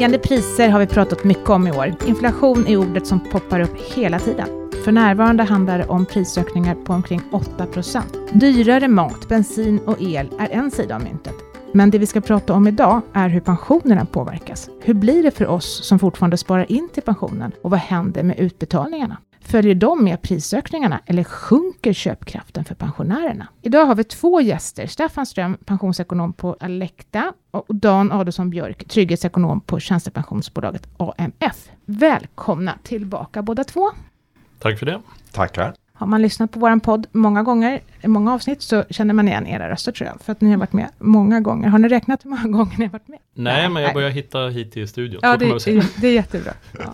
Stigande priser har vi pratat mycket om i år. Inflation är ordet som poppar upp hela tiden. För närvarande handlar det om prisökningar på omkring 8% Dyrare mat, bensin och el är en sida av myntet. Men det vi ska prata om idag är hur pensionerna påverkas. Hur blir det för oss som fortfarande sparar in till pensionen och vad händer med utbetalningarna? Följer de med prisökningarna eller sjunker köpkraften för pensionärerna? Idag har vi två gäster, Staffan Ström, pensionsekonom på Alekta och Dan Adolfsson Björk, trygghetsekonom på tjänstepensionsbolaget AMF. Välkomna tillbaka båda två. Tack för det. Tackar. Har man lyssnat på vår podd många gånger, i många avsnitt, så känner man igen era röster tror jag, för att ni har varit med många gånger. Har ni räknat hur många gånger ni har varit med? Nej, Nej men jag börjar hitta hit till studion. Ja, det, det, är jättebra. Ja.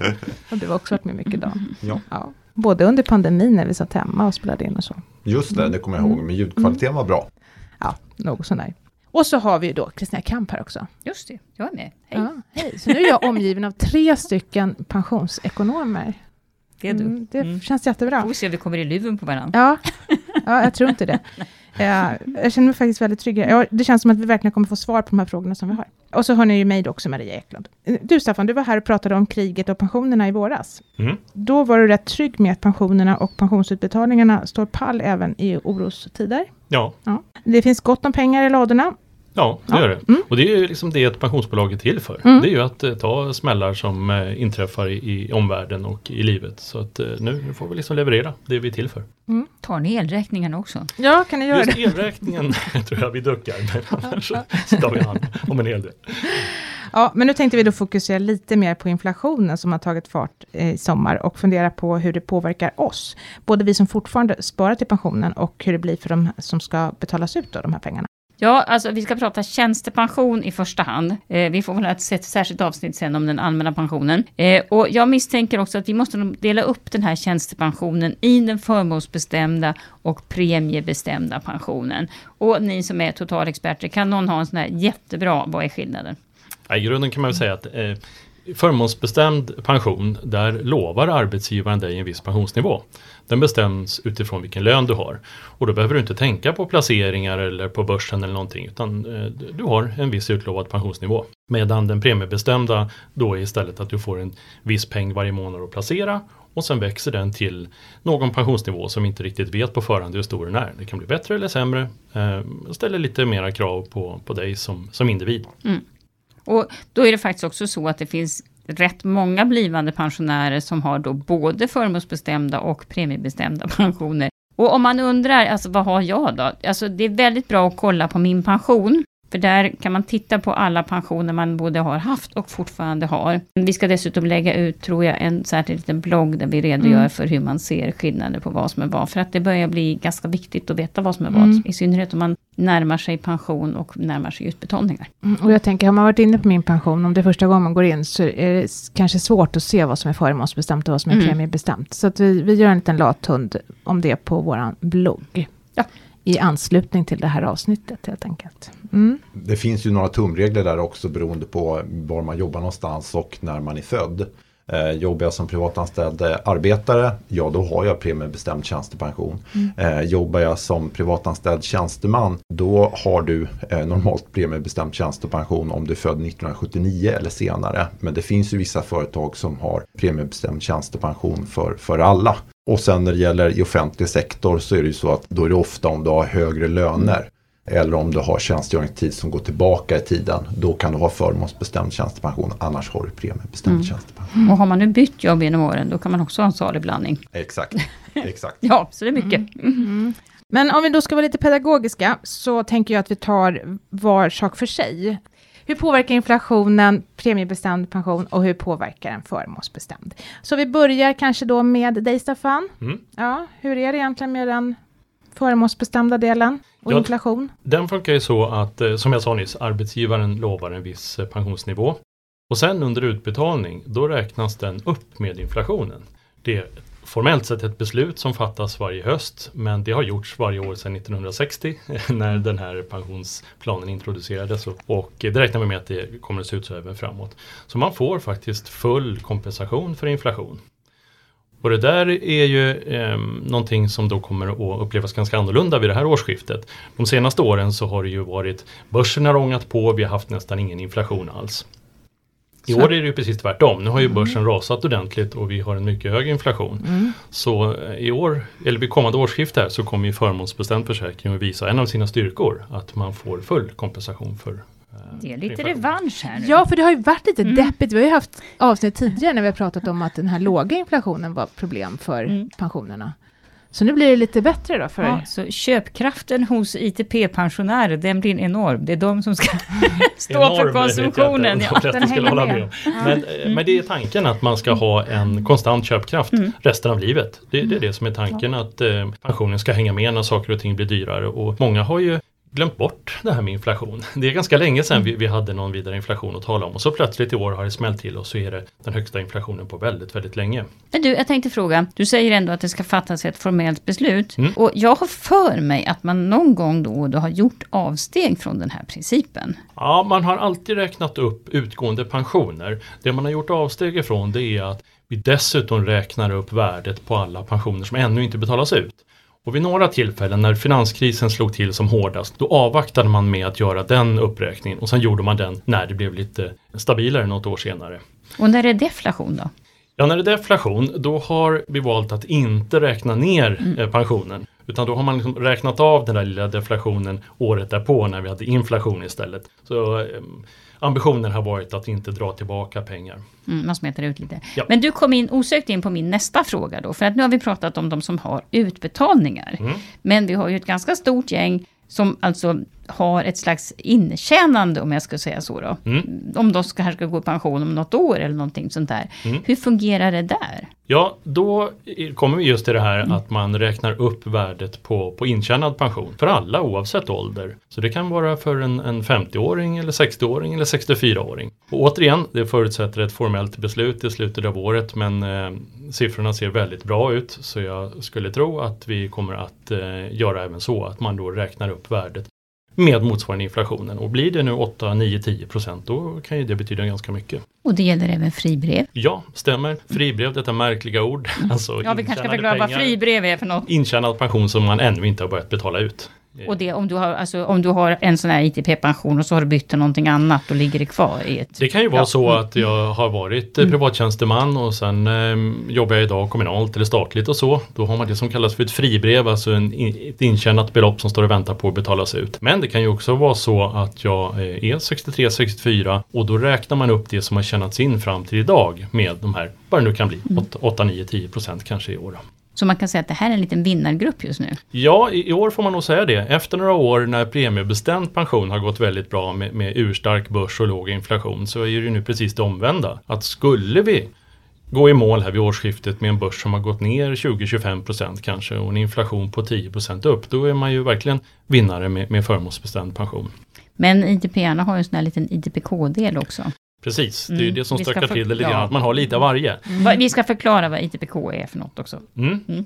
Och du har också varit med mycket Dan. Ja. ja. Både under pandemin när vi satt hemma och spelade in och så. Just det, det kommer jag ihåg, mm. men ljudkvaliteten var bra. Ja, något sånär. Och så har vi ju då Kristina Kamp här också. Just det, jag är med. Hej. Ja, hej. Så nu är jag omgiven av tre stycken pensionsekonomer. Det är du. Mm, det mm. känns jättebra. Får vi se om vi kommer i luven på varandra. Ja, ja jag tror inte det. Ja, jag känner mig faktiskt väldigt trygg. Ja, det känns som att vi verkligen kommer få svar på de här frågorna som vi har. Och så har ni ju mig då också, Maria Eklund. Du Staffan, du var här och pratade om kriget och pensionerna i våras. Mm. Då var du rätt trygg med att pensionerna och pensionsutbetalningarna står pall även i orostider. Ja. ja. Det finns gott om pengar i ladorna Ja, det ja. gör det. Mm. Och det är ju liksom det ett pensionsbolag är till för. Mm. Det är ju att eh, ta smällar som eh, inträffar i, i omvärlden och i livet. Så att eh, nu får vi liksom leverera det vi är till för. Mm. Tar ni elräkningarna också? Ja, kan ni göra Just det? elräkningen tror jag vi duckar, men annars ska vi hand om en hel del. Ja, men nu tänkte vi då fokusera lite mer på inflationen som har tagit fart i sommar och fundera på hur det påverkar oss. Både vi som fortfarande sparar till pensionen och hur det blir för de som ska betalas ut då, de här pengarna. Ja, alltså vi ska prata tjänstepension i första hand. Eh, vi får väl ett särskilt avsnitt sen om den allmänna pensionen. Eh, och jag misstänker också att vi måste dela upp den här tjänstepensionen i den förmånsbestämda och premiebestämda pensionen. Och ni som är totalexperter, kan någon ha en sån här jättebra, vad är skillnaden? I grunden kan man väl säga att eh, förmånsbestämd pension, där lovar arbetsgivaren dig en viss pensionsnivå. Den bestäms utifrån vilken lön du har. Och då behöver du inte tänka på placeringar eller på börsen eller någonting utan eh, du har en viss utlovad pensionsnivå. Medan den premiebestämda då är istället att du får en viss peng varje månad att placera och sen växer den till någon pensionsnivå som inte riktigt vet på förhand hur stor den är. Det kan bli bättre eller sämre. Eh, ställer lite mera krav på, på dig som, som individ. Mm. Och då är det faktiskt också så att det finns rätt många blivande pensionärer som har då både förmånsbestämda och premiebestämda pensioner. Och om man undrar, alltså vad har jag då? Alltså det är väldigt bra att kolla på min pension. För där kan man titta på alla pensioner man både har haft och fortfarande har. Vi ska dessutom lägga ut, tror jag, en särskild liten blogg där vi redogör mm. för hur man ser skillnader på vad som är vad. För att det börjar bli ganska viktigt att veta vad som är vad. Mm. I synnerhet om man närmar sig pension och närmar sig utbetalningar. Mm, och jag tänker, har man varit inne på min pension, om det är första gången man går in, så är det kanske svårt att se vad som är förmånsbestämt och vad som är mm. premiebestämt. Så att vi, vi gör en liten lathund om det på vår blogg. Ja i anslutning till det här avsnittet helt enkelt. Mm. Det finns ju några tumregler där också beroende på var man jobbar någonstans och när man är född. Eh, jobbar jag som privatanställd arbetare, ja då har jag premiebestämd tjänstepension. Mm. Eh, jobbar jag som privatanställd tjänsteman, då har du eh, normalt premiebestämd tjänstepension om du är född 1979 eller senare. Men det finns ju vissa företag som har premiebestämd tjänstepension för, för alla. Och sen när det gäller i offentlig sektor så är det ju så att då är det ofta om du har högre löner eller om du har tjänstgöringstid som går tillbaka i tiden. Då kan du ha förmånsbestämd tjänstepension. Annars har du premiebestämd mm. tjänstepension. Och har man nu bytt jobb genom åren då kan man också ha en salig blandning. Exakt. Exakt. ja, så det är mycket. Mm. Mm. Men om vi då ska vara lite pedagogiska så tänker jag att vi tar var sak för sig. Hur påverkar inflationen premiebestämd pension och hur påverkar den förmånsbestämd? Så vi börjar kanske då med dig Staffan. Mm. Ja, hur är det egentligen med den förmånsbestämda delen och ja, inflation? Den funkar ju så att, eh, som jag sa nyss, arbetsgivaren lovar en viss eh, pensionsnivå. Och sen under utbetalning, då räknas den upp med inflationen. Det formellt sett ett beslut som fattas varje höst men det har gjorts varje år sedan 1960 när den här pensionsplanen introducerades och det räknar vi med att det kommer att se ut så även framåt. Så man får faktiskt full kompensation för inflation. Och det där är ju eh, någonting som då kommer att upplevas ganska annorlunda vid det här årsskiftet. De senaste åren så har det ju varit börsen har ångat på, vi har haft nästan ingen inflation alls. I år är det ju precis tvärtom. Nu har ju börsen rasat ordentligt och vi har en mycket hög inflation. Mm. Så eh, i år, eller vid kommande årsskifte här, så kommer ju förmånsbestämd försäkring att visa en av sina styrkor. Att man får full kompensation för eh, Det är lite revansch här nu. Ja, för det har ju varit lite Mm. deppigt. Vi har ju haft avsnitt tidigare när vi har pratat om att den här låga inflationen var problem för Mm. pensionerna. Så nu blir det lite bättre då för... Ja, så köpkraften hos ITP-pensionärer, den blir enorm. Det är de som ska stå Enorm, för vet jag konsumtionen. inte Ja. den skulle hålla med. med om. Men, eh, men det är tanken att man ska ha en konstant köpkraft Mm. resten av livet. Det, det är det som är tanken att eh, pensionen ska hänga med när saker och ting blir dyrare. Och många har ju glömt bort det här med inflation. Det är ganska länge sedan vi, vi hade någon vidare inflation att tala om och så plötsligt i år har det smällt till och så är det den högsta inflationen på väldigt, väldigt länge. Men du, jag tänkte fråga, du säger ändå att det ska fattas ett formellt beslut. Mm. Och jag har för mig att man någon gång då och då har gjort avsteg från den här principen. Ja, man har alltid räknat upp utgående pensioner. Det man har gjort avsteg ifrån det är att vi dessutom räknar upp värdet på alla pensioner som ännu inte betalas ut. Och vid några tillfällen när finanskrisen slog till som hårdast, då avvaktade man med att göra den uppräkningen och sen gjorde man den när det blev lite stabilare något år senare. Och när är deflation då? Ja, när det är deflation, då har vi valt att inte räkna ner Mm. eh, pensionen. Utan då har man liksom räknat av den där lilla deflationen året därpå när vi hade inflation istället. Så eh, ambitionen har varit att inte dra tillbaka pengar. Mm, man smetar ut lite. Ja. Men du kom in osökt in på min nästa fråga då. För att nu har vi pratat om de som har utbetalningar. Mm. Men vi har ju ett ganska stort gäng som alltså har ett slags intjänande, om jag ska säga så då. Mm. Om de ska, kanske ska gå i pension om något år eller någonting sånt där. Mm. Hur fungerar det där? Ja, då kommer vi just till det här att man räknar upp värdet på, på intjänad pension för alla oavsett ålder. Så det kan vara för en, en 50-åring eller 60-åring eller 64-åring. Och återigen, det förutsätter ett formellt beslut i slutet av året men eh, siffrorna ser väldigt bra ut så jag skulle tro att vi kommer att eh, göra även så att man då räknar upp värdet med motsvarande inflationen. Och blir det nu 8, 9, 10 procent då kan ju det betyda ganska mycket. Och det gäller även fribrev. Ja, stämmer. Fribrev, detta märkliga ord. Alltså Ja, vi kanske ska förklara vad fribrev är för något. Intjänad pension som man ännu inte har börjat betala ut. Och det om du har, alltså, om du har en sån här ITP-pension och så har du bytt till någonting annat, då ligger det kvar i ett... Det kan ju vara Ja. så att jag har varit eh, privattjänsteman och sen eh, jobbar jag idag kommunalt eller statligt och så. Då har man det som kallas för ett fribrev, alltså en, ett intjänat belopp som står och väntar på att betalas ut. Men det kan ju också vara så att jag eh, är 63-64 och då räknar man upp det som har tjänats in fram till idag med de här, vad det nu kan bli, 8, 9, 10 procent kanske i år. Så man kan säga att det här är en liten vinnargrupp just nu. Ja, i, i år får man nog säga det. Efter några år när premiebestämd pension har gått väldigt bra med, med urstark börs och låg inflation så är det ju nu precis det omvända. Att skulle vi gå i mål här vid årsskiftet med en börs som har gått ner 20-25% kanske och en inflation på 10% upp, då är man ju verkligen vinnare med, med förmånsbestämd pension. Men ITP-arna har ju en sån här liten ITPK-del också. Precis, det är Mm, det som stökar till det lite grann, att man har lite av varje. Va- Vi ska förklara vad ITPK är för något också. Mm. Mm.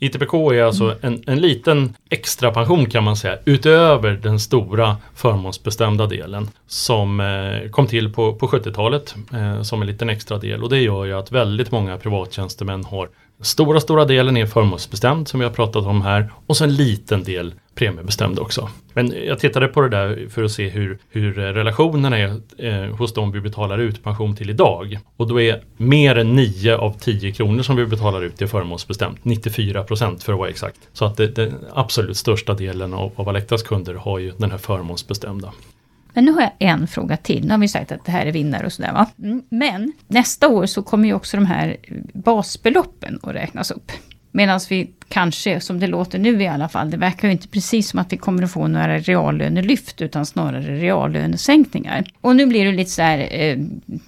ITPK är alltså en, en liten extra pension kan man säga utöver den stora förmånsbestämda delen som eh, kom till på, på 70-talet eh, som en liten extra del och det gör ju att väldigt många privattjänstemän har stora, stora delen är förmånsbestämd som vi har pratat om här och så en liten del premiebestämd också. Men jag tittade på det där för att se hur, hur relationerna är eh, hos de vi betalar ut pension till idag. Och då är mer än 9 av 10 kronor som vi betalar ut är förmånsbestämt. 94 procent för att vara exakt. Så att det, den absolut största delen av, av Alectas kunder har ju den här förmånsbestämda. Men nu har jag en fråga till. Nu har vi sagt att det här är vinnare och sådär va. Mm, men nästa år så kommer ju också de här basbeloppen att räknas upp. Medan vi kanske, som det låter nu i alla fall, det verkar ju inte precis som att vi kommer att få några reallönelyft utan snarare reallönesänkningar. Och nu blir det lite så här, eh,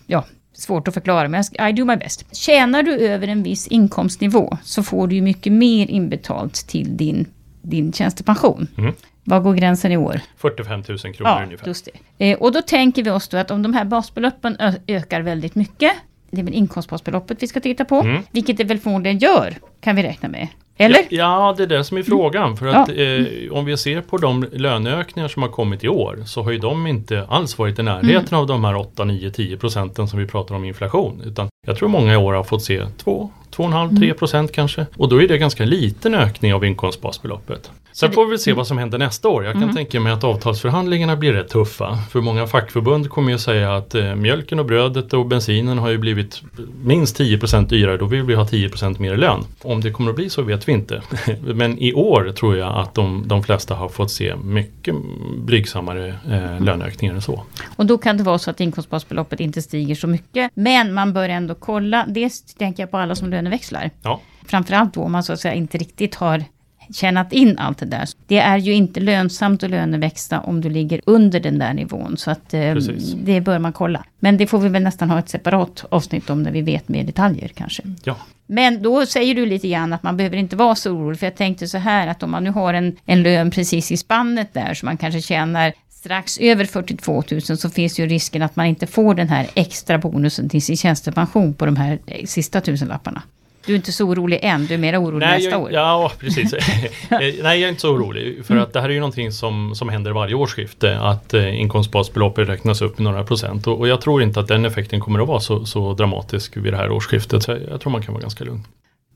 ja, svårt att förklara men I do my best. Tjänar du över en viss inkomstnivå så får du ju mycket mer inbetalt till din, din tjänstepension. Mm. Var går gränsen i år? 45 000 kronor Ja, ungefär. just det. Eh, och då tänker vi oss då att om de här basbeloppen ökar väldigt mycket, det är väl inkomstbasbeloppet vi ska titta på, Mm. vilket det väl förmodligen gör, kan vi räkna med. Eller? Ja, ja, det är det som är frågan. För Ja. att eh, om vi ser på de löneökningar som har kommit i år så har ju de inte alls varit i närheten Mm. av de här 8, 9, 10 procenten som vi pratar om inflation. Utan jag tror många i år har fått se 2, 2,5, Mm. 3 procent kanske. Och då är det ganska liten ökning av inkomstbasbeloppet. Sen får vi se vad som händer nästa år. Jag kan Mm. tänka mig att avtalsförhandlingarna blir rätt tuffa. För många fackförbund kommer ju säga att eh, mjölken och brödet och bensinen har ju blivit minst 10% dyrare. Då vill vi ha 10% mer i lön. Om det kommer att bli så vet vi inte. Men i år tror jag att de, de flesta har fått se mycket blygsammare eh, löneökningar än så. Och då kan det vara så att inkomstbasbeloppet inte stiger så mycket. Men man bör ändå kolla. Dels tänker jag på alla som löneväxlar. Ja, Framförallt då om man så att säga inte riktigt har tjänat in allt det där. Det är ju inte lönsamt att löneväxla om du ligger under den där nivån. Så att eh, det bör man kolla. Men det får vi väl nästan ha ett separat avsnitt om när vi vet mer detaljer kanske. ja. Men då säger du lite grann att man behöver inte vara så orolig. För jag tänkte så här att om man nu har en, en lön precis i spannet där så man kanske tjänar strax över 42 000 så finns ju risken att man inte får den här extra bonusen till sin tjänstepension på de här eh, sista tusenlapparna. Du är inte så orolig än, du är mer orolig Nej, nästa jag, år. ja, precis. Nej, jag är inte så orolig. För att det här är ju någonting som, som händer varje årsskifte. Att eh, inkomstbasbeloppet räknas upp med några procent. Och, och jag tror inte att den effekten kommer att vara så, så dramatisk vid det här årsskiftet. Så jag, jag tror man kan vara ganska lugn.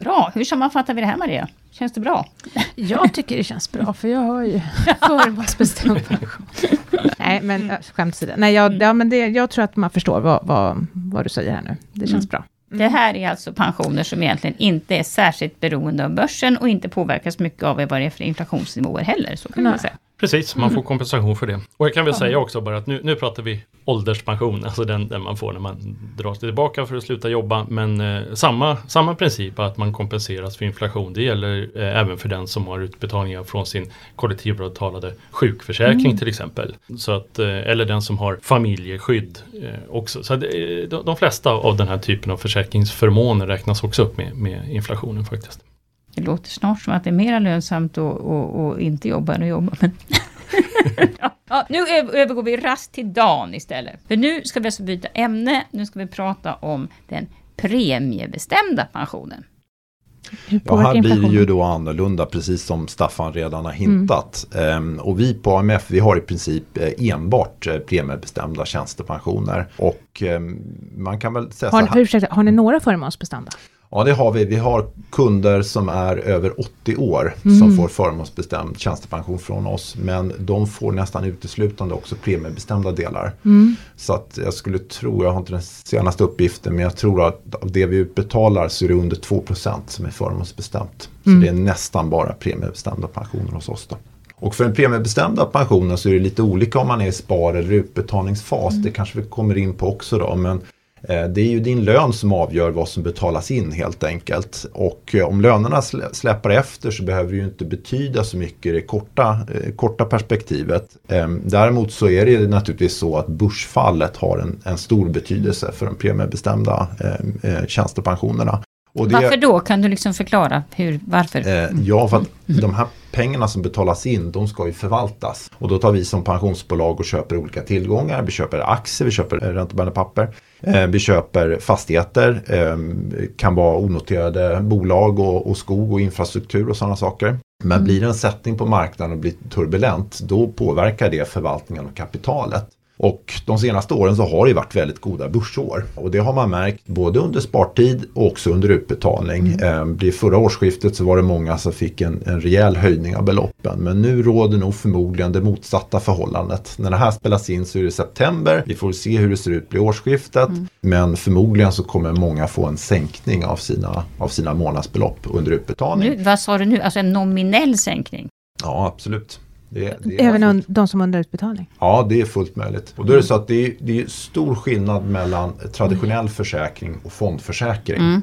Bra, hur sammanfattar vi det här Maria? Känns det bra? Jag tycker det känns bra, för jag har ju förmånsbestämd pension. Nej, men äh, skämt åsido. Nej, jag, ja, men det, jag tror att man förstår vad, vad, vad du säger här nu. Det känns Mm. bra. Det här är alltså pensioner som egentligen inte är särskilt beroende av börsen och inte påverkas mycket av vad det är för inflationsnivåer heller. Så kan man säga. Precis, man får Mm. kompensation för det. Och jag kan väl säga också bara att nu, nu pratar vi ålderspension, alltså den, den man får när man drar sig tillbaka för att sluta jobba. Men eh, samma, samma princip att man kompenseras för inflation, det gäller eh, även för den som har utbetalningar från sin kollektivavtalade sjukförsäkring Mm. till exempel. Så att, eh, eller den som har familjeskydd eh, också. Så att, eh, de, de flesta av den här typen av försäkringsförmåner räknas också upp med, med inflationen faktiskt. Det låter snart som att det är mer lönsamt att, att, att inte jobba än att jobba. Men ja, nu övergår vi rast till dagen istället. För nu ska vi alltså byta ämne. Nu ska vi prata om den premiebestämda pensionen. Ja, här blir det ju då annorlunda precis som Staffan redan har hintat. Ehm, och vi på AMF vi har i princip eh, enbart eh, premiebestämda tjänstepensioner. Och ehm, man kan väl säga Har, så ni- här. ursäkta, har ni några förmånsbestämda? Ja det har vi. Vi har kunder som är över 80 år Mm. som får förmånsbestämd tjänstepension från oss. Men de får nästan uteslutande också premiebestämda delar. Mm. Så att jag skulle tro, jag har inte den senaste uppgiften, men jag tror att av det vi utbetalar så är det under 2% som är förmånsbestämt. Så Mm. det är nästan bara premiebestämda pensioner hos oss då. Och för den premiebestämda pensionen så är det lite olika om man är i spar eller utbetalningsfas. Det kanske vi kommer in på också då. Men Eh, det är ju din lön som avgör vad som betalas in helt enkelt. Och eh, om lönerna släpar efter så behöver det ju inte betyda så mycket i det korta, eh, korta perspektivet. Ehm, däremot så är det naturligtvis så att börsfallet har en, en stor betydelse för de premiebestämda ehm, tjänstepensionerna. Och det- Varför då? Kan du liksom förklara hur, varför? Eh, ja, för att de här pengarna som betalas in, de ska ju förvaltas. Och då tar vi som pensionsbolag och köper olika tillgångar. Vi köper aktier, vi köper eh, räntebärande papper. Eh, vi köper fastigheter, eh, kan vara onoterade bolag och, och skog och infrastruktur och sådana saker. Men blir det en sättning på marknaden och blir turbulent, då påverkar det förvaltningen av kapitalet. Och de senaste åren så har det varit väldigt goda börsår. Och det har man märkt både under spartid och också under utbetalning. Eh, vid förra årsskiftet så var det många som fick en, en rejäl höjning av beloppen. Men nu råder nog förmodligen det motsatta förhållandet. När det här spelas in så är det september. Vi får se hur det ser ut vid årsskiftet. Men förmodligen så kommer många få en sänkning av sina, av sina månadsbelopp under utbetalning. Nu, vad sa du nu? Alltså en nominell sänkning? Ja, absolut. Det, det är Även fullt- de som under utbetalning? Ja, det är fullt möjligt. Och då är det så att det är, det är stor skillnad mellan traditionell försäkring och fondförsäkring. Eh,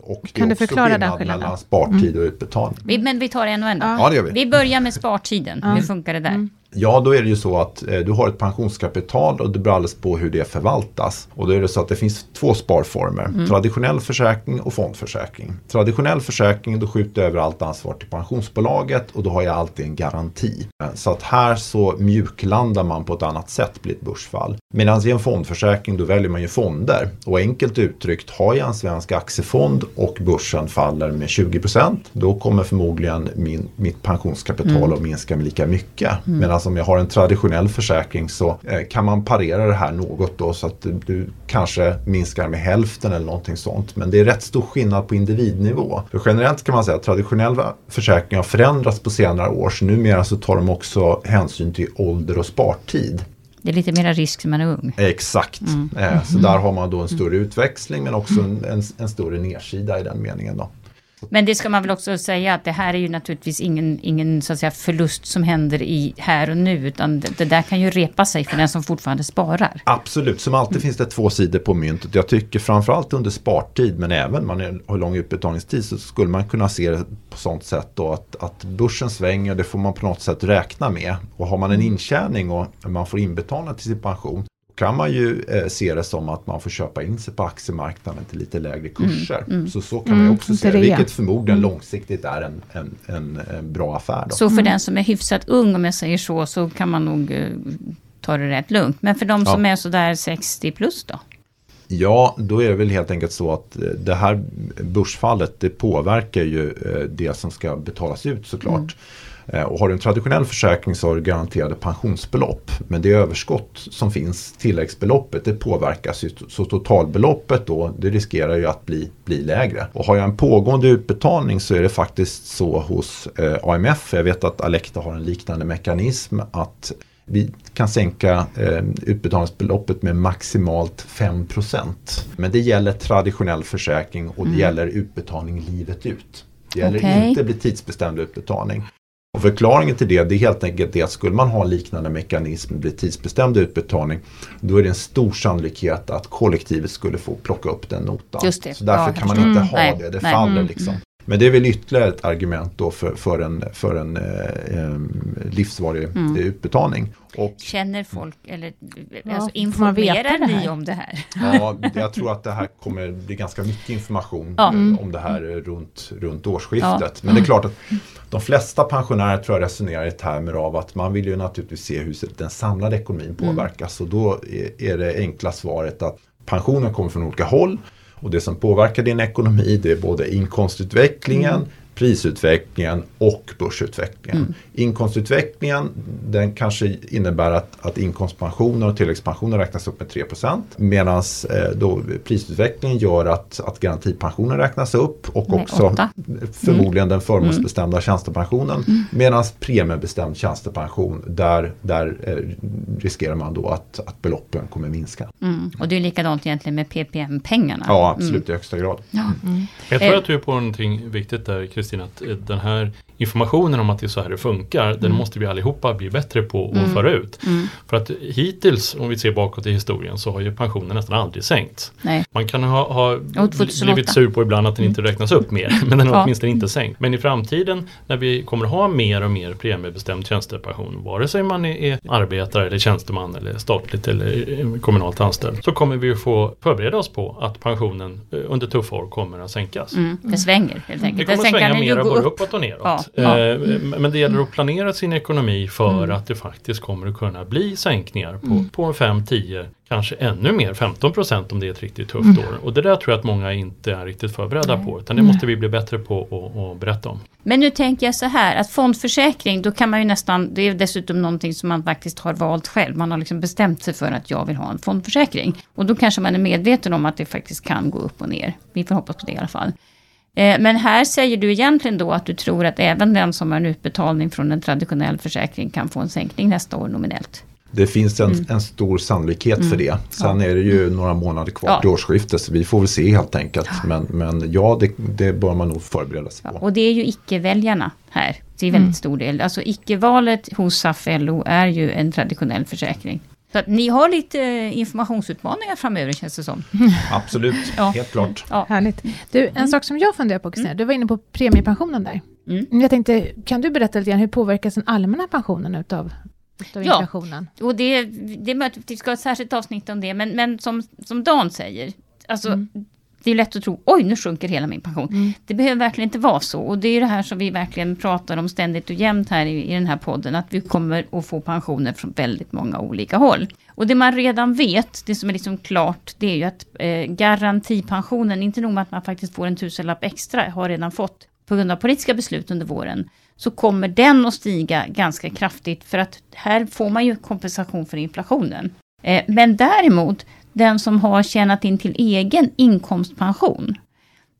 och det Kan är du också förklara den skillnad skillnaden? mellan spartid och utbetalning. Vi, men vi tar en och en. Ja. Ja, det gör vi. Vi börjar med spartiden. Hur funkar det där? Ja, då är det ju så att eh, du har ett pensionskapital och det beror alldeles på hur det förvaltas. Och då är det så att det finns två sparformer. Traditionell försäkring och fondförsäkring. Traditionell försäkring, då skjuter jag över allt ansvar till pensionsbolaget och då har jag alltid en garanti. Så att här så mjuklandar man på ett annat sätt vid ett börsfall. Medan i en fondförsäkring då väljer man ju fonder. Och enkelt uttryckt, har jag en svensk aktiefond och börsen faller med 20% då kommer förmodligen min, mitt pensionskapital att minska med lika mycket. Medan Medan om jag har en traditionell försäkring så eh, kan man parera det här något då så att du, du kanske minskar med hälften eller någonting sånt. Men det är rätt stor skillnad på individnivå. För generellt kan man säga att traditionella försäkringar har förändrats på senare år. Så numera så tar de också hänsyn till ålder och spartid. Det är lite mera risk när man är ung. Exakt. Mm. Eh, Så där har man då en större utväxling men också en, en, en större nedsida i den meningen. Då. Men det ska man väl också säga att det här är ju naturligtvis ingen, ingen så att säga, förlust som händer i här och nu. Utan det, det där kan ju repa sig för den som fortfarande sparar. Absolut, som alltid finns det två sidor på myntet. Jag tycker framförallt under spartid men även man har lång utbetalningstid så skulle man kunna se det på sånt sätt då att, att börsen svänger, det får man på något sätt räkna med. Och har man en intjäning och man får inbetalning till sin pension kan man ju eh, se det som att man får köpa in sig på aktiemarknaden till lite lägre kurser. Så så kan man Mm, också se det, vilket förmodligen långsiktigt är en, en, en, en bra affär. Då. Så för den som är hyfsat ung, om jag säger så, så kan man nog eh, ta det rätt lugnt. Men för de Ja. som är sådär 60 plus då? Ja, då är det väl helt enkelt så att eh, det här börsfallet det påverkar ju eh, det som ska betalas ut såklart. Eh, Och har du en traditionell försäkring så har du garanterade pensionsbelopp. Men det överskott som finns, tilläggsbeloppet, det påverkas ju. Så totalbeloppet då, det riskerar ju att bli, bli lägre. Och har jag en pågående utbetalning så är det faktiskt så hos eh, AMF, jag vet att Alecta har en liknande mekanism, att vi kan sänka eh, utbetalningsbeloppet med maximalt 5% Men det gäller traditionell försäkring och det gäller utbetalning livet ut. Det gäller Okej. inte bli tidsbestämd utbetalning. Och förklaringen till det, det är helt enkelt det att skulle man ha liknande mekanism, bli tidsbestämd utbetalning, då är det en stor sannolikhet att kollektivet skulle få plocka upp den notan. Det. Så därför Ja, kan man inte Mm. ha Nej, det, det nej. faller Mm. liksom. Men det är väl ytterligare ett argument då för, för en, för en eh, eh, livsvarig Mm. eh, utbetalning. Och Känner folk, eller Ja, alltså, informerar ni om det här? ja, jag tror att det här kommer bli ganska mycket information Ja. eh, Mm. om det här runt, runt årsskiftet. Men det är klart att de flesta pensionärer tror jag resonerar i termer av att man vill ju naturligtvis se hur den samlade ekonomin påverkas. Och då är, är det enkla svaret att pensionen kommer från olika håll. Och det som påverkar din ekonomi det är både inkomstutvecklingen, prisutvecklingen och börsutvecklingen. Inkomstutvecklingen den kanske innebär att, att inkomstpensioner och tilläggspensioner räknas upp med 3% medan eh, prisutvecklingen gör att, att garantipensionen räknas upp och Med också åtta. förmodligen den förmånsbestämda tjänstepensionen. Medan premiebestämd tjänstepension där, där eh, riskerar man då att, att beloppen kommer minska. Mm. Och det är likadant egentligen med PPM-pengarna. Ja, absolut i högsta grad. Jag tror Eh. att du är på någonting viktigt där Kristina, att eh, den här informationen om att det är så här det funkar, den Mm. måste vi allihopa bli bättre på att föra ut. För att hittills, om vi ser bakåt i historien, så har ju pensionen nästan aldrig sänkts. Nej. Man kan ha, ha 2008. blivit sur på ibland att den inte räknas upp mer, men den har Ja. åtminstone inte sänkt. Men i framtiden när vi kommer ha mer och mer premiebestämd tjänstepension, vare sig man är, arbetare eller tjänsteman eller statligt eller eh, kommunalt anställd, så kommer vi ju få förbereda oss på att pensionen eh, under tuffa år kommer att sänkas. Mm. Det svänger helt Det enkelt. kommer Sen svänga kan den ju mer gå både upp. uppåt och neråt. Ja, ja. Eh, Men det gäller att planera sin ekonomi för att det faktiskt kommer att kunna bli sänkningar på, på 5, 10, kanske ännu mer, 15 procent om det är ett riktigt tufft år. Och det där tror jag att många inte är riktigt förberedda på. Utan det måste vi bli bättre på att berätta om. Men nu tänker jag så här att fondförsäkring, då kan man ju nästan, det är dessutom någonting som man faktiskt har valt själv. Man har liksom bestämt sig för att jag vill ha en fondförsäkring. Och då kanske man är medveten om att det faktiskt kan gå upp och ner. Vi får hoppas på det i alla fall. Eh, Men här säger du egentligen då att du tror att även den som har en utbetalning från en traditionell försäkring kan få en sänkning nästa år nominellt. Det finns en, en stor sannolikhet för det. Sen är det ju några månader kvar Ja. till årsskiftet så vi får väl se helt enkelt. Men, men ja, det, det bör man nog förbereda sig Ja, på. och det är ju icke-väljarna här till väldigt stor del. Alltså icke-valet hos SAF LO är ju en traditionell försäkring. Så att ni har lite eh, informationsutmaningar framöver känns det som. Absolut, Ja. helt klart. Ja. Härligt. Du, en sak som jag funderar på Kristina, du var inne på premiepensionen där. Mm. Jag tänkte, kan du berätta lite grann, hur påverkas den allmänna pensionen utav, utav Ja. inflationen? Och det, det är möjligt att vi ska ha ett särskilt avsnitt om det, men, men som, som Dan säger, alltså det är lätt att tro, oj nu sjunker hela min pension. Det behöver verkligen inte vara så. Och det är det här som vi verkligen pratar om ständigt och jämt här i, i den här podden, att vi kommer att få pensioner från väldigt många olika håll. Och det man redan vet, det som är liksom klart, det är ju att eh, garantipensionen, inte nog med att man faktiskt får en tusenlapp extra, har redan fått på grund av politiska beslut under våren, så kommer den att stiga ganska kraftigt för att här får man ju kompensation för inflationen. Eh, men däremot, den som har tjänat in till egen inkomstpension,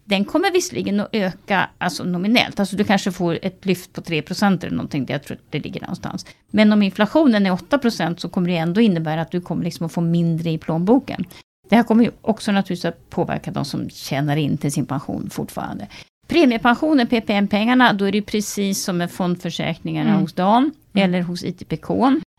den kommer visserligen att öka alltså nominellt. Alltså du kanske får ett lyft på 3% eller någonting. Jag tror det ligger någonstans. Men om inflationen är 8% så kommer det ändå innebära att du kommer liksom att få mindre i plånboken. Det här kommer ju också naturligtvis att påverka de som tjänar in till sin pension fortfarande. Premiepensionen, PPM-pengarna, då är det precis som med fondförsäkringarna mm. hos Dan mm. eller hos ITPK.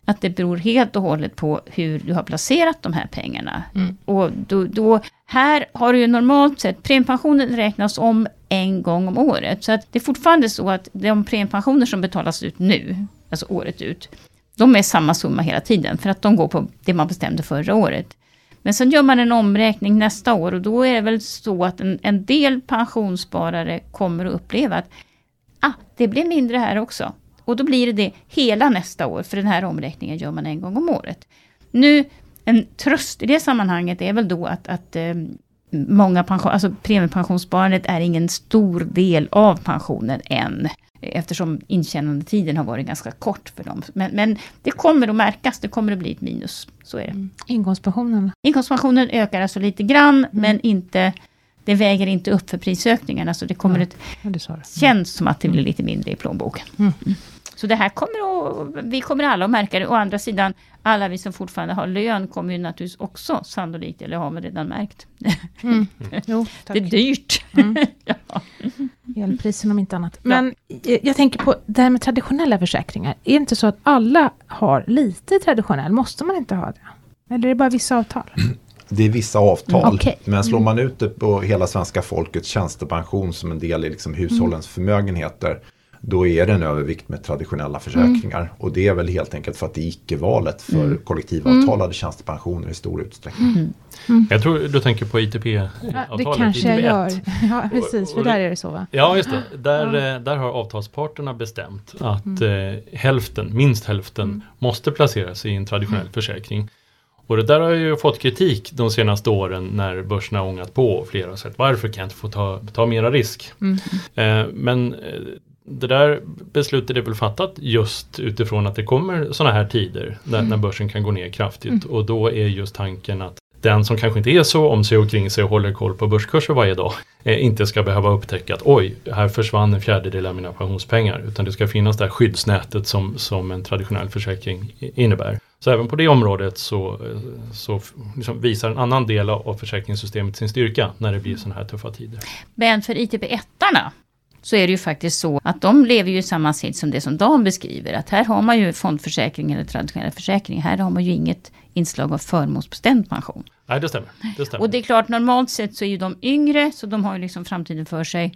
Att det beror helt och hållet på hur du har placerat de här pengarna. Mm. Och då, då, här har du ju normalt sett, premiepensionen räknas om en gång om året. Så att det är fortfarande så att de premiepensioner som betalas ut nu, alltså året ut, de är samma summa hela tiden. För att de går på det man bestämde förra året. Men sen gör man en omräkning nästa år och då är det väl så att en, en del pensionssparare kommer att uppleva att ah, det blir mindre här också. Och då blir det det hela nästa år, för den här omräkningen gör man en gång om året. Nu, en tröst i det sammanhanget är väl då att, att eh, många pension, alltså premiepensionssparandet är ingen stor del av pensionen än. Eftersom intjänandetiden har varit ganska kort för dem. Men, men, det kommer att märkas, det kommer att bli ett minus. Så är det. Mm. Inkomstpensionen? Inkomstpensionen ökar alltså lite grann, mm. men inte det väger inte upp för prisökningarna. Så det kommer ja, ett, det känns som att det blir lite mindre i plånboken. Mm. Mm. Så det här kommer att, vi kommer alla att märka det. Å andra sidan, alla vi som fortfarande har lön kommer ju naturligtvis också sannolikt, eller har vi redan märkt. Mm. Jo, det är dyrt. Mm. ja. Elprisen om inte annat. Men ja. jag tänker på det här med traditionella försäkringar. Är det inte så att alla har lite traditionell? Måste man inte ha det? Eller är det bara vissa avtal? Det är vissa avtal. Mm, okay. Men slår man ut det på hela svenska folkets tjänstepension som en del i liksom hushållens mm. förmögenheter då är det en övervikt med traditionella försäkringar. Mm. Och det är väl helt enkelt för att det är icke-valet för mm. kollektivavtalade mm. tjänstepensioner i stor utsträckning. Mm. mm. Jag tror du tänker på ITP-avtalet. Ja, det kanske jag gör. Ja, precis, för där är det så va? Ja, just det. Där, ja. Eh, där har avtalsparterna bestämt att mm. eh, hälften, minst hälften, måste placeras i en traditionell försäkring. Och det där har ju fått kritik de senaste åren när börsen har ångat på flera sätt. Varför kan jag inte få ta, ta mera risk? Mm. Eh, men eh, det där beslutet är väl fattat just utifrån att det kommer sådana här tider där, mm. när börsen kan gå ner kraftigt mm. och då är just tanken att den som kanske inte är så om sig och kring sig och håller koll på börskurser varje dag eh, inte ska behöva upptäcka att oj, här försvann en fjärdedel av mina pensionspengar utan det ska finnas det här skyddsnätet som, som en traditionell försäkring innebär. Så även på det området så, eh, så liksom visar en annan del av försäkringssystemet sin styrka när det blir sådana här tuffa tider. Men för ITP-1arna så är det ju faktiskt så att de lever ju i samma sits som det som Dan beskriver. Att här har man ju fondförsäkring eller traditionell försäkring. Här har man ju inget inslag av förmånsbestämd pension. Nej, det stämmer. det stämmer. Och det är klart, normalt sett så är ju de yngre, så de har ju liksom framtiden för sig.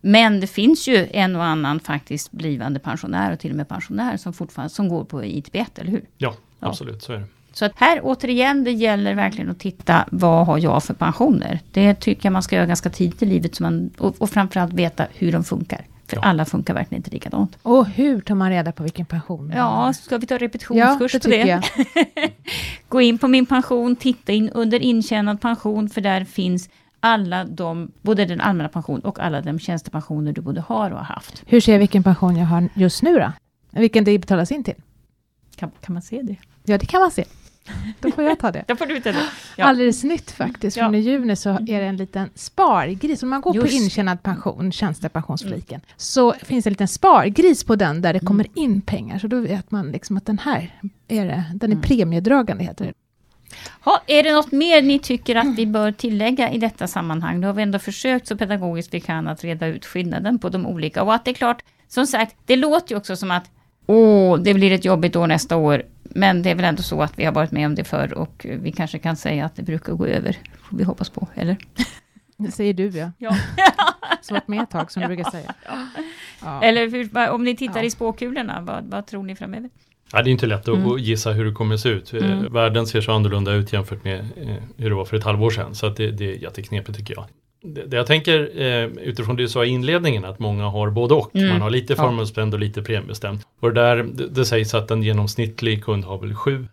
Men det finns ju en och annan faktiskt blivande pensionär och till och med pensionär som fortfarande som går på ITB1, eller hur? Ja, absolut, ja. så är det. Så att här återigen, det gäller verkligen att titta, vad har jag för pensioner? Det tycker jag man ska göra ganska tidigt i livet, så man, och, och framförallt veta hur de funkar. För ja. alla funkar verkligen inte likadant. Och hur tar man reda på vilken pension? Ja, ska vi ta repetitionskurs ja, det på det? Jag. Gå in på min pension, titta in under intjänad pension, för där finns alla de, både den allmänna pension och alla de tjänstepensioner du både har och har haft. Hur ser jag vilken pension jag har just nu då? Vilken det betalas in till? Kan, kan man se det? Ja, det kan man se. Då får jag ta det. Då får du ta det. Ja. Alldeles nytt faktiskt, från ja. i juni så är det en liten spargris. Om man går Just. på intjänad pension, tjänstepensionsfliken, mm. så finns det en liten spargris på den där det mm. kommer in pengar. Så då vet man liksom att den här är, det, den är mm. premiedragande, heter det. Ha, är det något mer ni tycker att vi bör tillägga i detta sammanhang? Då har vi ändå försökt så pedagogiskt vi kan att reda ut skillnaden på de olika. Och att det är klart, som sagt, det låter ju också som att åh, det blir ett jobbigt år nästa år. Men det är väl ändå så att vi har varit med om det förr och vi kanske kan säga att det brukar gå över. Får vi hoppas på, eller? Det säger du ja. ja. Så varit med ett tag som du brukar säga. Ja. Eller hur, om ni tittar ja. i spåkulorna, vad, vad tror ni framöver? Ja, det är inte lätt att mm. gissa hur det kommer att se ut. Mm. Världen ser så annorlunda ut jämfört med eh, hur det var för ett halvår sedan. Så det, det är jätteknepigt tycker jag. Det, jag tänker eh, utifrån det du sa i inledningen att många har både och. Mm. Man har lite förmånsbestämd och lite premiebestämd. Och där, det, det sägs att en genomsnittlig kund har väl sju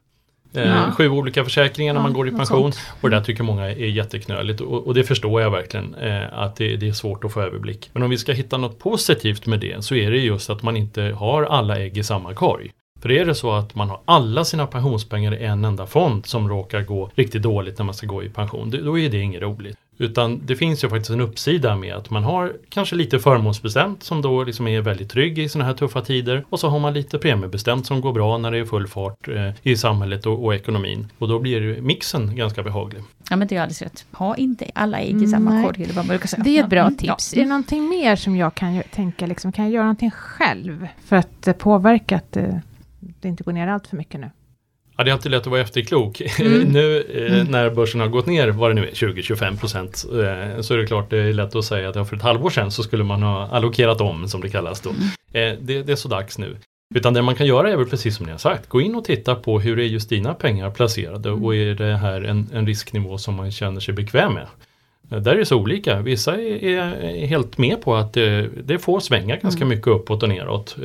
Eh, Ja. Sju olika försäkringar när Ja, man går i pension. Och det där tycker många är jätteknöligt och, och det förstår jag verkligen eh, att det, det är svårt att få överblick. Men om vi ska hitta något positivt med det så är det just att man inte har alla ägg i samma korg. För är det så att man har alla sina pensionspengar i en enda fond som råkar gå riktigt dåligt när man ska gå i pension, då är det inget roligt. Utan det finns ju faktiskt en uppsida med att man har kanske lite förmånsbestämt som då liksom är väldigt trygg i sådana här tuffa tider. Och så har man lite premiebestämt som går bra när det är full fart eh, i samhället och, och ekonomin. Och då blir mixen ganska behaglig. Ja men det är alldeles rätt. Ha inte alla ägg i samma korg, man brukar säga. Det är ett bra Mm, tips. ja. Är det någonting mer som jag kan tänka, liksom, kan jag göra någonting själv för att eh, påverka att eh, det inte går ner allt för mycket nu? Ja, det är alltid lätt att vara efterklok. Mm. nu eh, Mm. när börsen har gått ner, vad det nu är, 20-25 procent, eh, så är det klart det är lätt att säga att för ett halvår sedan så skulle man ha allokerat om, som det kallas då. Mm. Eh, det, det är så dags nu. Utan det man kan göra är väl precis som ni har sagt, gå in och titta på hur är just dina pengar placerade Mm. och är det här en, en risknivå som man känner sig bekväm med. Där är det så olika. Vissa är, helt med på att det, det får svänga ganska Mm. mycket uppåt och neråt.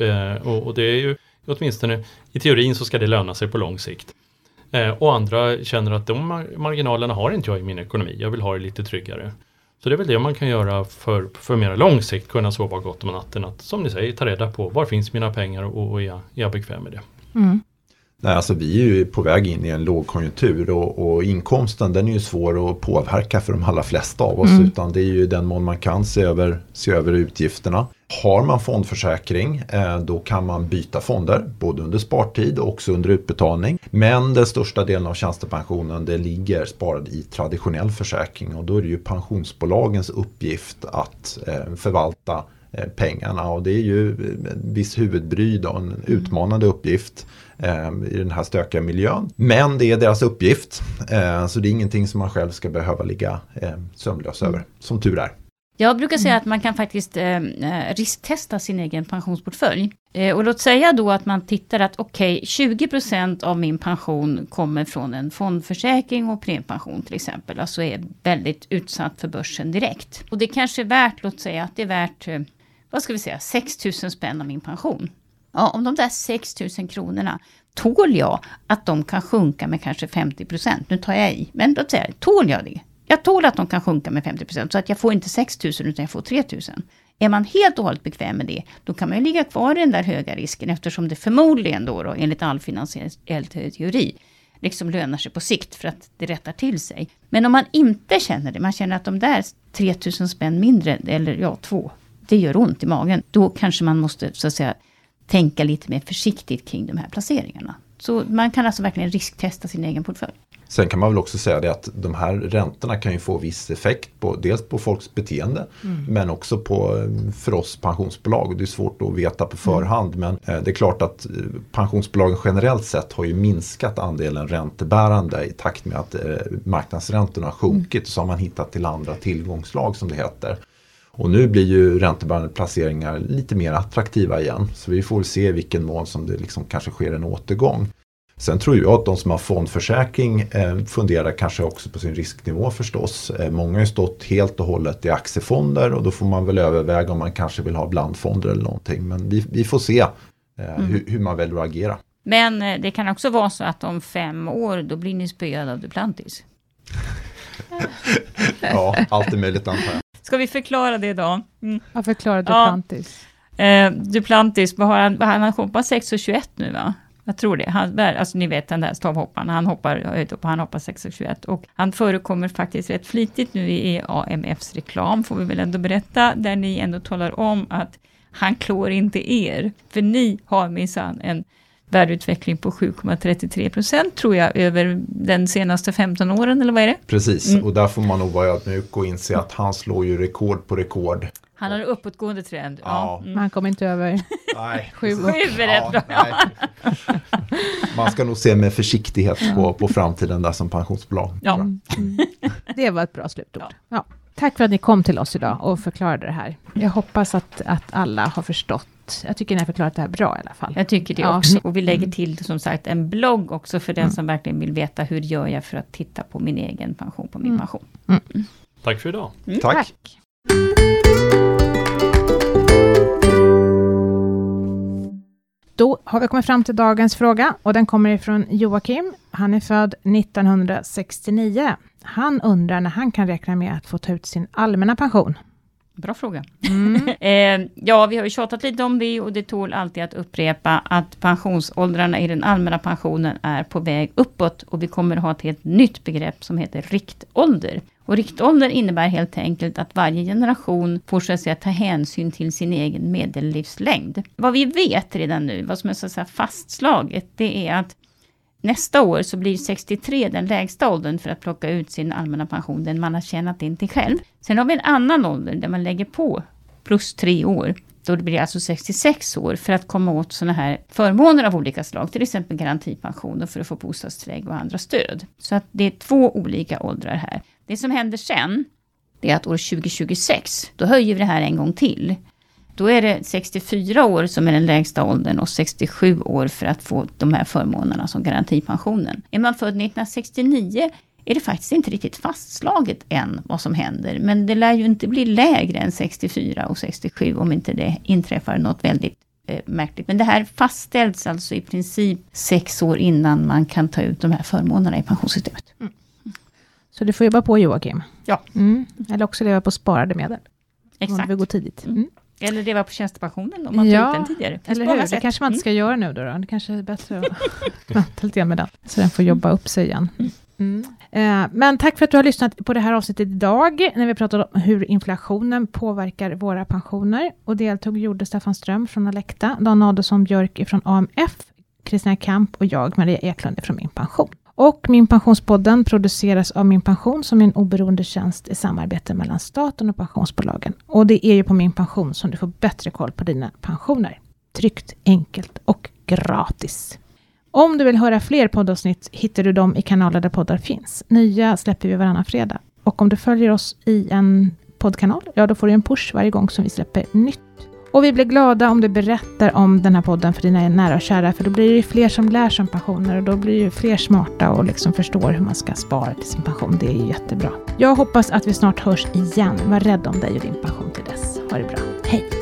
Och det är ju åtminstone i teorin så ska det löna sig på lång sikt. Eh, och andra känner att de mar- marginalerna har inte jag i min ekonomi, jag vill ha det lite tryggare. Så det är väl det man kan göra för, för mer lång sikt, kunna sova gott om natten. Att som ni säger, ta reda på var finns mina pengar och, och är, jag, är jag bekväm med det. Mm. Nej, alltså vi är ju på väg in i en lågkonjunktur och, och inkomsten den är ju svår att påverka för de allra flesta av oss. Mm. Utan det är ju den mån man kan se över, se över utgifterna. Har man fondförsäkring eh, då kan man byta fonder både under spartid och också under utbetalning. Men den största delen av tjänstepensionen det ligger sparad i traditionell försäkring och då är det ju pensionsbolagens uppgift att eh, förvalta eh, pengarna och det är ju en viss huvudbry då, en utmanande uppgift i den här stökiga miljön. Men det är deras uppgift så det är ingenting som man själv ska behöva ligga sömnlös över, som tur är. Jag brukar säga att man kan faktiskt eh, eh, risktesta sin egen pensionsportfölj. Eh, och låt säga då att man tittar att okej, 20% av min pension kommer från en fondförsäkring och premiepension till exempel. Alltså är väldigt utsatt för börsen direkt. Och det kanske är värt, låt säga att det är värt, eh, vad ska vi säga, 6 000 spänn av min pension. Ja, om de där 6 000 kronorna tål jag att de kan sjunka med kanske 50%. Nu tar jag i, men låt säga, tål jag det? Jag tål att de kan sjunka med 50% så att jag får inte 6 000 utan jag får 3 000. Är man helt och hållet bekväm med det, då kan man ju ligga kvar i den där höga risken eftersom det förmodligen då, då enligt all finansiell teori, liksom lönar sig på sikt för att det rättar till sig. Men om man inte känner det, man känner att de där 3 000 spänn mindre, eller ja, två, det gör ont i magen, då kanske man måste så att säga tänka lite mer försiktigt kring de här placeringarna. Så man kan alltså verkligen risktesta sin egen portfölj. Sen kan man väl också säga det att de här räntorna kan ju få viss effekt på dels på folks beteende men också på eh, för oss pensionsbolag. Det är svårt att veta på förhand men eh, det är klart att eh, pensionsbolagen generellt sett har ju minskat andelen räntebärande i takt med att marknadsräntorna har sjunkit så har man hittat till andra tillgångslag som det heter. Och nu blir ju räntebärande placeringar lite mer attraktiva igen. Så vi får se i vilken mån som det liksom kanske sker en återgång. Sen tror jag att de som har fondförsäkring eh, funderar kanske också på sin risknivå förstås. Eh, många har ju stått helt och hållet i aktiefonder och då får man väl överväga om man kanske vill ha blandfonder eller någonting. Men vi, vi får se eh, hur, hur man väljer att agera. Men det kan också vara så att om fem år, då blir ni spöade av Duplantis. Ja, allt är möjligt antar jag. Ska vi förklara det då? Mm. Ja. Duplantis? Eh, Duplantis, vad har han, han har hoppat 6,21 nu va? Jag tror det. Han, alltså ni vet den där stavhopparen, han hoppar och han hoppar 6,21 och han förekommer faktiskt rätt flitigt nu i AMFs reklam, får vi väl ändå berätta, där ni ändå talar om att han klår inte er, för ni har minsann en värdeutveckling på 7,33 procent tror jag över den senaste 15 åren, eller vad är det? Precis, Mm. och där får man nog vara ödmjuk och inse att han slår ju rekord på rekord. Han har en uppåtgående trend. Ja. Mm. Men han kommer inte över Nej, sju Sju är rätt bra. Man ska nog se med försiktighet på, på framtiden där som pensionsbolag. Ja. jag. Mm. Det var ett bra slutord. Ja. Tack för att ni kom till oss idag och förklarade det här. Jag hoppas att, att alla har förstått. Jag tycker ni har förklarat det här bra i alla fall. Jag tycker det Ja. också. Och vi lägger till som sagt en blogg också för den som verkligen vill veta hur gör jag för att titta på min egen pension på min Mm. pension. Tack för idag. Tack. Då har vi kommit fram till dagens fråga och den kommer ifrån Joakim. Han är född 1969. Han undrar när han kan räkna med att få ta ut sin allmänna pension. Bra fråga. Mm. eh, ja, vi har ju tjatat lite om det och det tål alltid att upprepa att pensionsåldrarna i den allmänna pensionen är på väg uppåt och vi kommer att ha ett helt nytt begrepp som heter riktålder. Och riktålder innebär helt enkelt att varje generation får så att säga, ta hänsyn till sin egen medellivslängd. Vad vi vet redan nu, vad som är så att säga, fastslaget, det är att Nästa år så blir 63 den lägsta åldern för att plocka ut sin allmänna pension, den man har tjänat in till själv. Sen har vi en annan ålder där man lägger på plus tre år. Då det blir alltså 66 år för att komma åt sådana här förmåner av olika slag, till exempel garantipension och för att få bostadstillägg och andra stöd. Så att det är två olika åldrar här. Det som händer sen, det är att år 2026, då höjer vi det här en gång till. Då är det 64 år som är den lägsta åldern och 67 år för att få de här förmånerna som garantipensionen. Är man född 1969 är det faktiskt inte riktigt fastslaget än vad som händer. Men det lär ju inte bli lägre än 64 och 67 om inte det inträffar något väldigt eh, märkligt. Men det här fastställs alltså i princip sex år innan man kan ta ut de här förmånerna i pensionssystemet. Mm. Så du får jobba på Joakim. Ja. Mm. Eller också leva på sparade medel. Exakt. Om du vill gå tidigt. Mm. Eller leva på tjänstepensionen om man ja, tar ut den tidigare. Eller hur, det kanske man inte ska mm. göra nu då, då. Det kanske är bättre att vänta lite med den. Så den får jobba upp sig igen. Mm. Eh, men tack för att du har lyssnat på det här avsnittet idag, när vi pratade om hur inflationen påverkar våra pensioner. Och deltog gjorde Staffan Ström från Alekta, Dan Adolfsson Björk från AMF, Kristina Kamp och jag, Maria Eklund från Min Pension. Och Min Pensionspodden produceras av Min Pension som är en oberoende tjänst i samarbete mellan staten och pensionsbolagen. Och det är ju på Min Pension som du får bättre koll på dina pensioner. Tryggt, enkelt och gratis. Om du vill höra fler poddavsnitt hittar du dem i kanaler där poddar finns. Nya släpper vi varannan fredag. Och om du följer oss i en poddkanal, ja då får du en push varje gång som vi släpper nytt. Och vi blir glada om du berättar om den här podden för dina nära och kära, för då blir det ju fler som lär sig om pensioner och då blir ju fler smarta och liksom förstår hur man ska spara till sin pension. Det är ju jättebra. Jag hoppas att vi snart hörs igen. Var rädd om dig och din pension till dess. Ha det bra. Hej!